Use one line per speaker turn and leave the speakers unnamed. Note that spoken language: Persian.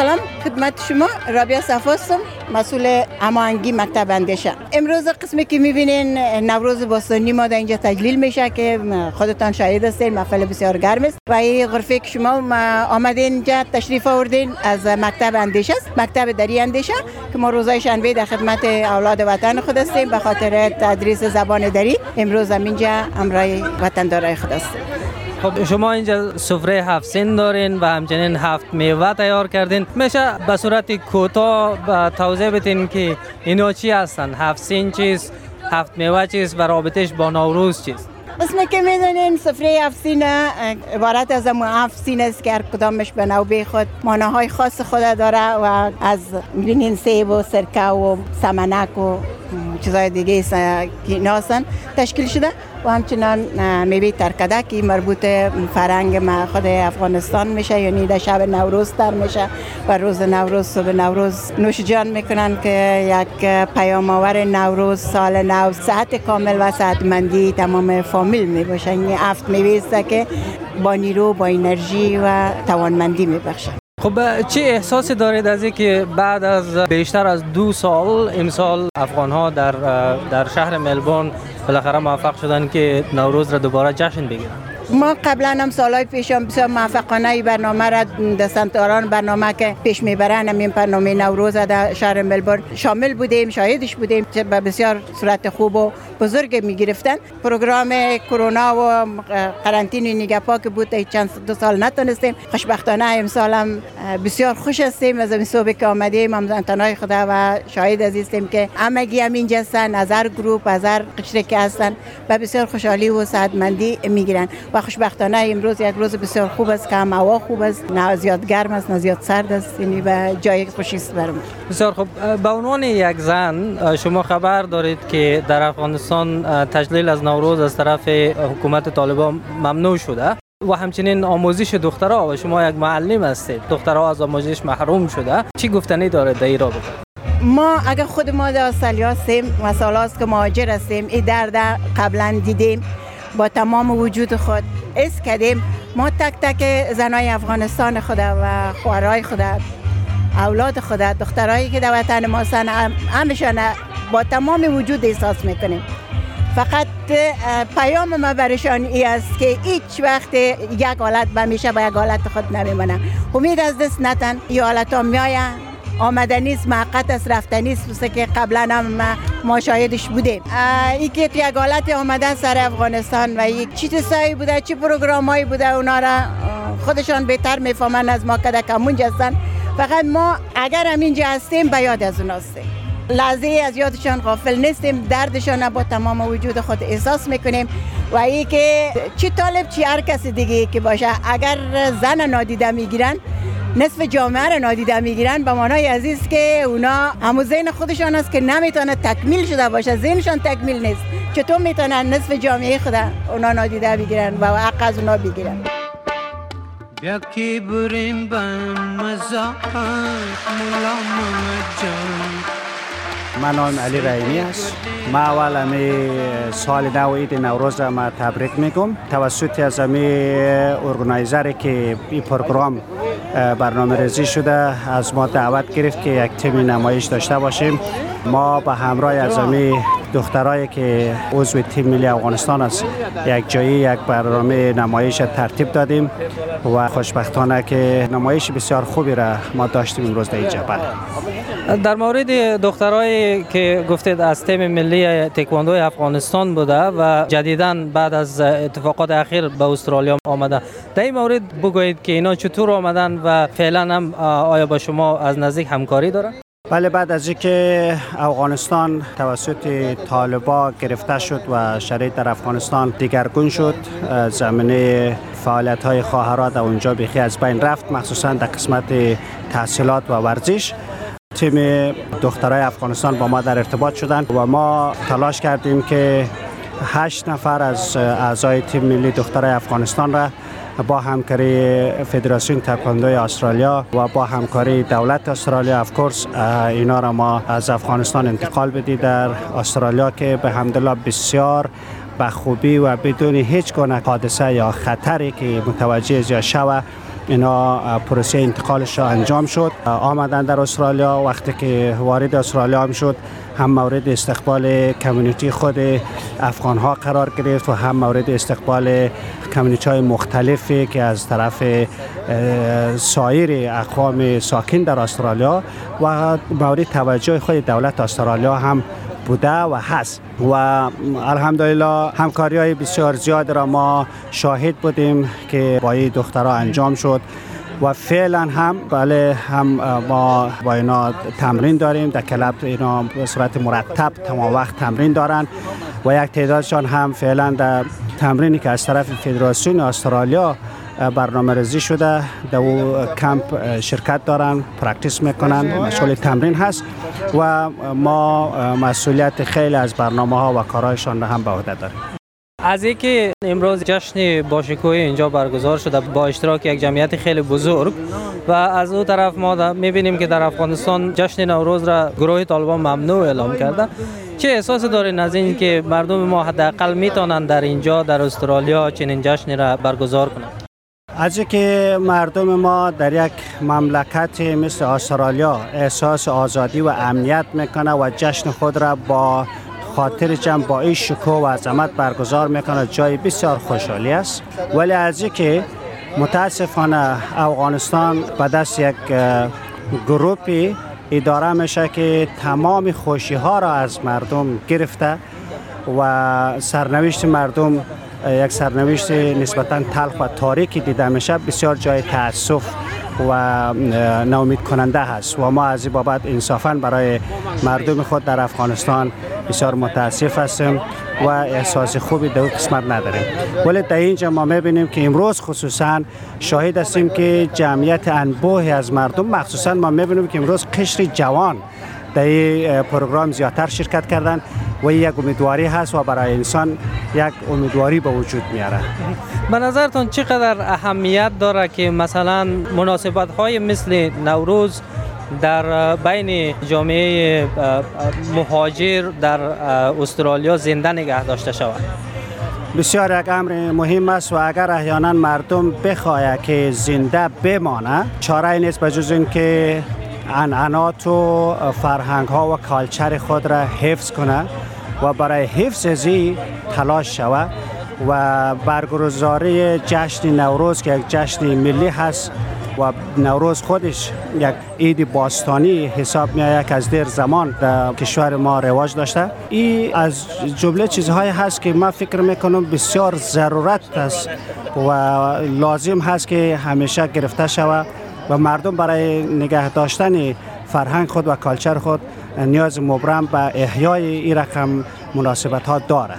سلام خدمت شما. رابیا صفاستم مسئول امانگی مکتب اندیشه. امروز قسمی که می‌بینین نوروز باستانی ما در اینجا تجلیل میشه که خودتان شاهد هستین محفل بسیار گرم است. و این غرفه که شما آمدین اینجا تشریف آوردین از مکتب اندیشه است مکتب دری اندیشه که ما روزای شنبه در خدمت اولاد وطن خود هستیم. به خاطر تدریس زبان دری امروز هم اینجا امرای وطن دارای خود هستیم.
خب شما اینجا سفره هفت سین دارین و همچنین هفت میوه تیار کردین. میشه به صورت کوتاه توضیح بتین که اینا چی هستن؟ هفت سین چیست؟ هفت میوه چیست؟ و رابطش با نوروز چیست؟
اسم که می‌دونین سفره هفت عبارت از هفت سین است که هر کدامش به نوبه خود ماناهای خاص خود داره و از می‌بینین سیب و سرکه و سمنک و چیزای دیگه که تشکیل شده؟ و همچنان میوه ترکده که مربوط فرنگ ما خود افغانستان میشه یعنی در شب نوروز تر میشه و روز نوروز صبح نوروز نوش جان می‌کنن که یک پیام آور نوروز سال نو صحت کامل و صحتمندی تمام فامیل می باشه این افت میوه که با نیرو با انرژی و توانمندی میبخشه
خب چه احساسی دارید از که بعد از بیشتر از دو سال امسال افغان ها در در شهر ملبورن بالاخره موفق شدن که نوروز را دوباره جشن بگیرن
ما قبلا هم سالهای پیش هم بسیار موفقانه برنامه را دستانتاران برنامه که پیش می‌برن همین برنامه نوروز در شهر ملبورن شامل بودیم شاهدش بودیم که به بسیار صورت خوب و بزرگ می‌گرفتن. پروگرام کرونا و قرنطین نیگه پاک بود چند دو سال نتونستیم. خوشبختانه امسال هم بسیار خوش هستیم. از این صبح که آمدیم هم خدا و شاهد عزیزیم که همگی هم اینجا هستن از هر گروپ از هر قشره که هستن و بسیار خوشحالی و سعادمندی می‌گیرن. و خوشبختانه امروز یک روز بسیار خوب است که هم هوا خوب است. نه زیاد گرم است نه زیاد سرد است. یعنی به جای خوشی است برام.
بسیار خوب. به عنوان یک زن شما خبر دارید که در افغانستان تجلیل از نوروز از طرف حکومت طالبان ممنوع شده و همچنین آموزش دخترها و شما یک معلم هستید. دخترها از آموزش محروم شده. چی گفتنی داره در ایران
ما اگر خود ما در استرالیا هستیم و سالاست که مهاجر هستیم این درد قبلا دیدیم. با تمام وجود خود اس کردیم. ما تک تک زنای افغانستان خود و خوارای خود اولاد خود دخترایی که در وطن ما هستن همشان با تمام وجود احساس می‌کنیم. فقط پیام ما برشان ای است که هیچ وقت یک حالت بمیشه با یک حالت خود نمیمونه. امید از دست نتن این حالت ها میاین آمدنی است موقت است رفتنی است که قبلا هم ما شاهدش بودیم. که یک حالت آمده سر افغانستان و یک چی چیزایی بوده چی پروگرام بوده اونا را خودشان بهتر می‌فهمن از ما که کمونج هستن. فقط ما اگر هم اینجا هستیم به یاد از اون هستیم. لحظه از یادشان غافل نیستیم دردشان با تمام وجود خود احساس می‌کنیم. و ای که چی طالب چی هر کسی دیگه که باشه اگر زن نادیده می‌گیرن نصف جامعه را نادیده می‌گیرن. به معنای عزیز که اونا همو ذهن خودشان است که نمی‌تونه تکمیل شده باشه. ذهنشان تکمیل نیست. چطور می‌تونن نصف جامعه خود اونا نادیده بگیرن و حق از اونا بگیرن؟ بیا کی بریم
من نام علی رحیمی است. ما اول امی سال نو عید نوروز ما تبریک میگم. توسط از امی ارگنایزر که این پروگرام برنامه ریزی شده. از ما دعوت گرفت که یک تیم نمایش داشته باشیم. ما به همراه از امی دخترایی که عضو تیم ملی افغانستان است. یک جایی یک برنامه نمایش ترتیب دادیم و خوشبختانه که نمایش بسیار خوبی را ما داشتیم امروز در اینجا. بله.
در مورد دخترایی که گفتید از تیم ملی تکواندو افغانستان بوده و جدیدا بعد از اتفاقات اخیر به استرالیا آمده. در این مورد بگویید که اینا چطور آمدن و فعلا هم آیا با شما از نزدیک همکاری دارن؟
بله بعد از اینکه افغانستان توسط طالبا گرفته شد و شرایط در افغانستان دیگرگون شد زمینه فعالیت های خواهرات در اونجا بیخی از بین رفت مخصوصا در قسمت تحصیلات و ورزش. تیم دخترای افغانستان با ما در ارتباط شدند و ما تلاش کردیم که هشت نفر از اعضای تیم ملی دخترای افغانستان را با همکاری فدراسیون تکواندوی استرالیا و با همکاری دولت استرالیا اف کورس اینا را ما از افغانستان انتقال بدی در استرالیا که به همدلله بسیار به خوبی و بدون هیچ گونه حادثه یا خطری که متوجه یا شوه اینا پروسه انتقالش را انجام شد. آمدن در استرالیا وقتی که وارد استرالیا هم شد هم مورد استقبال کمیونیتی خود افغان ها قرار گرفت و هم مورد استقبال کمیونیتی های مختلفی که از طرف سایر اقوام ساکن در استرالیا و مورد توجه خود دولت استرالیا هم بوده و هست. و الحمدلله همکاری های بسیار زیاد را ما شاهد بودیم که با این دخترها انجام شد و فعلا هم بله هم ما با اینا تمرین داریم. در club اینا به صورت مرتب تمام وقت تمرین دارن. و یک تعدادشان هم فعلا در تمرینی که از طرف فدراسیون استرالیا برنامه ریزی شده در او کمپ شرکت دارن practice می‌کنن مشغول تمرین هست و ما مسئولیت خیلی از برنامه ها و کارهایشان را هم به عهده داریم.
از اینکه امروز جشن باشکوهی اینجا برگزار شده با اشتراک یک جمعیت خیلی بزرگ و از او طرف ما می‌بینیم که در افغانستان جشن نوروز را گروه طالبان ممنوع اعلام کرده. چه احساس دارین از این که مردم ما حداقل می‌تونن در اینجا در استرالیا چنین جشنی را برگزار کنند؟
از که مردم ما در یک مملکت مثل استرالیا احساس آزادی و امنیت می‌کنه و جشن خود را با خاطر جمع با این شکو و عظمت برگزار می‌کنه جای بسیار خوشحالی است. ولی از که متاسفانه افغانستان به دست یک گروپی اداره میشه که تمام خوشی ها را از مردم گرفته و سرنوشت مردم یک سرنوشت نسبتا تلخ و تاریکی دیده میشه. بسیار جای تاسف و ناامید کننده هست و ما از این بابت انصافا برای مردم خود در افغانستان بسیار متاسف هستیم و احساس خوبی در قسمت نداریم. ولی در اینجا ما می‌بینیم که امروز خصوصا شاهد هستیم که جمعیت انبوه از مردم مخصوصا ما می‌بینیم که امروز قشر جوان در این پروگرام زیادتر شرکت کردن. و یک امیدواری هست و برای انسان یک امیدواری به وجود میاره.
به نظرتون چقدر اهمیت داره که مثلا مناسبت های مثل نوروز در بین جامعه مهاجر در استرالیا زنده نگه داشته شود؟
بسیار یک امر مهم است و اگر احیانا مردم بخواهد که زنده بمانه چاره نیست به جز اینکه انعنات و فرهنگ ها و کالچر خود را حفظ کنه. و برای حفظ ازی تلاش شود و برگزاری جشن نوروز که یک جشن ملی هست و نوروز خودش یک عید باستانی حساب می که از دیر زمان در کشور ما رواج داشته. این از جمله چیزهایی هست که ما فکر می‌کنم بسیار ضرورت است و لازم هست که همیشه گرفته شود و مردم برای نگه داشتن فرهنگ خود و کالچر خود نیاز مبرم به احیای این رقم مناسبت ها داره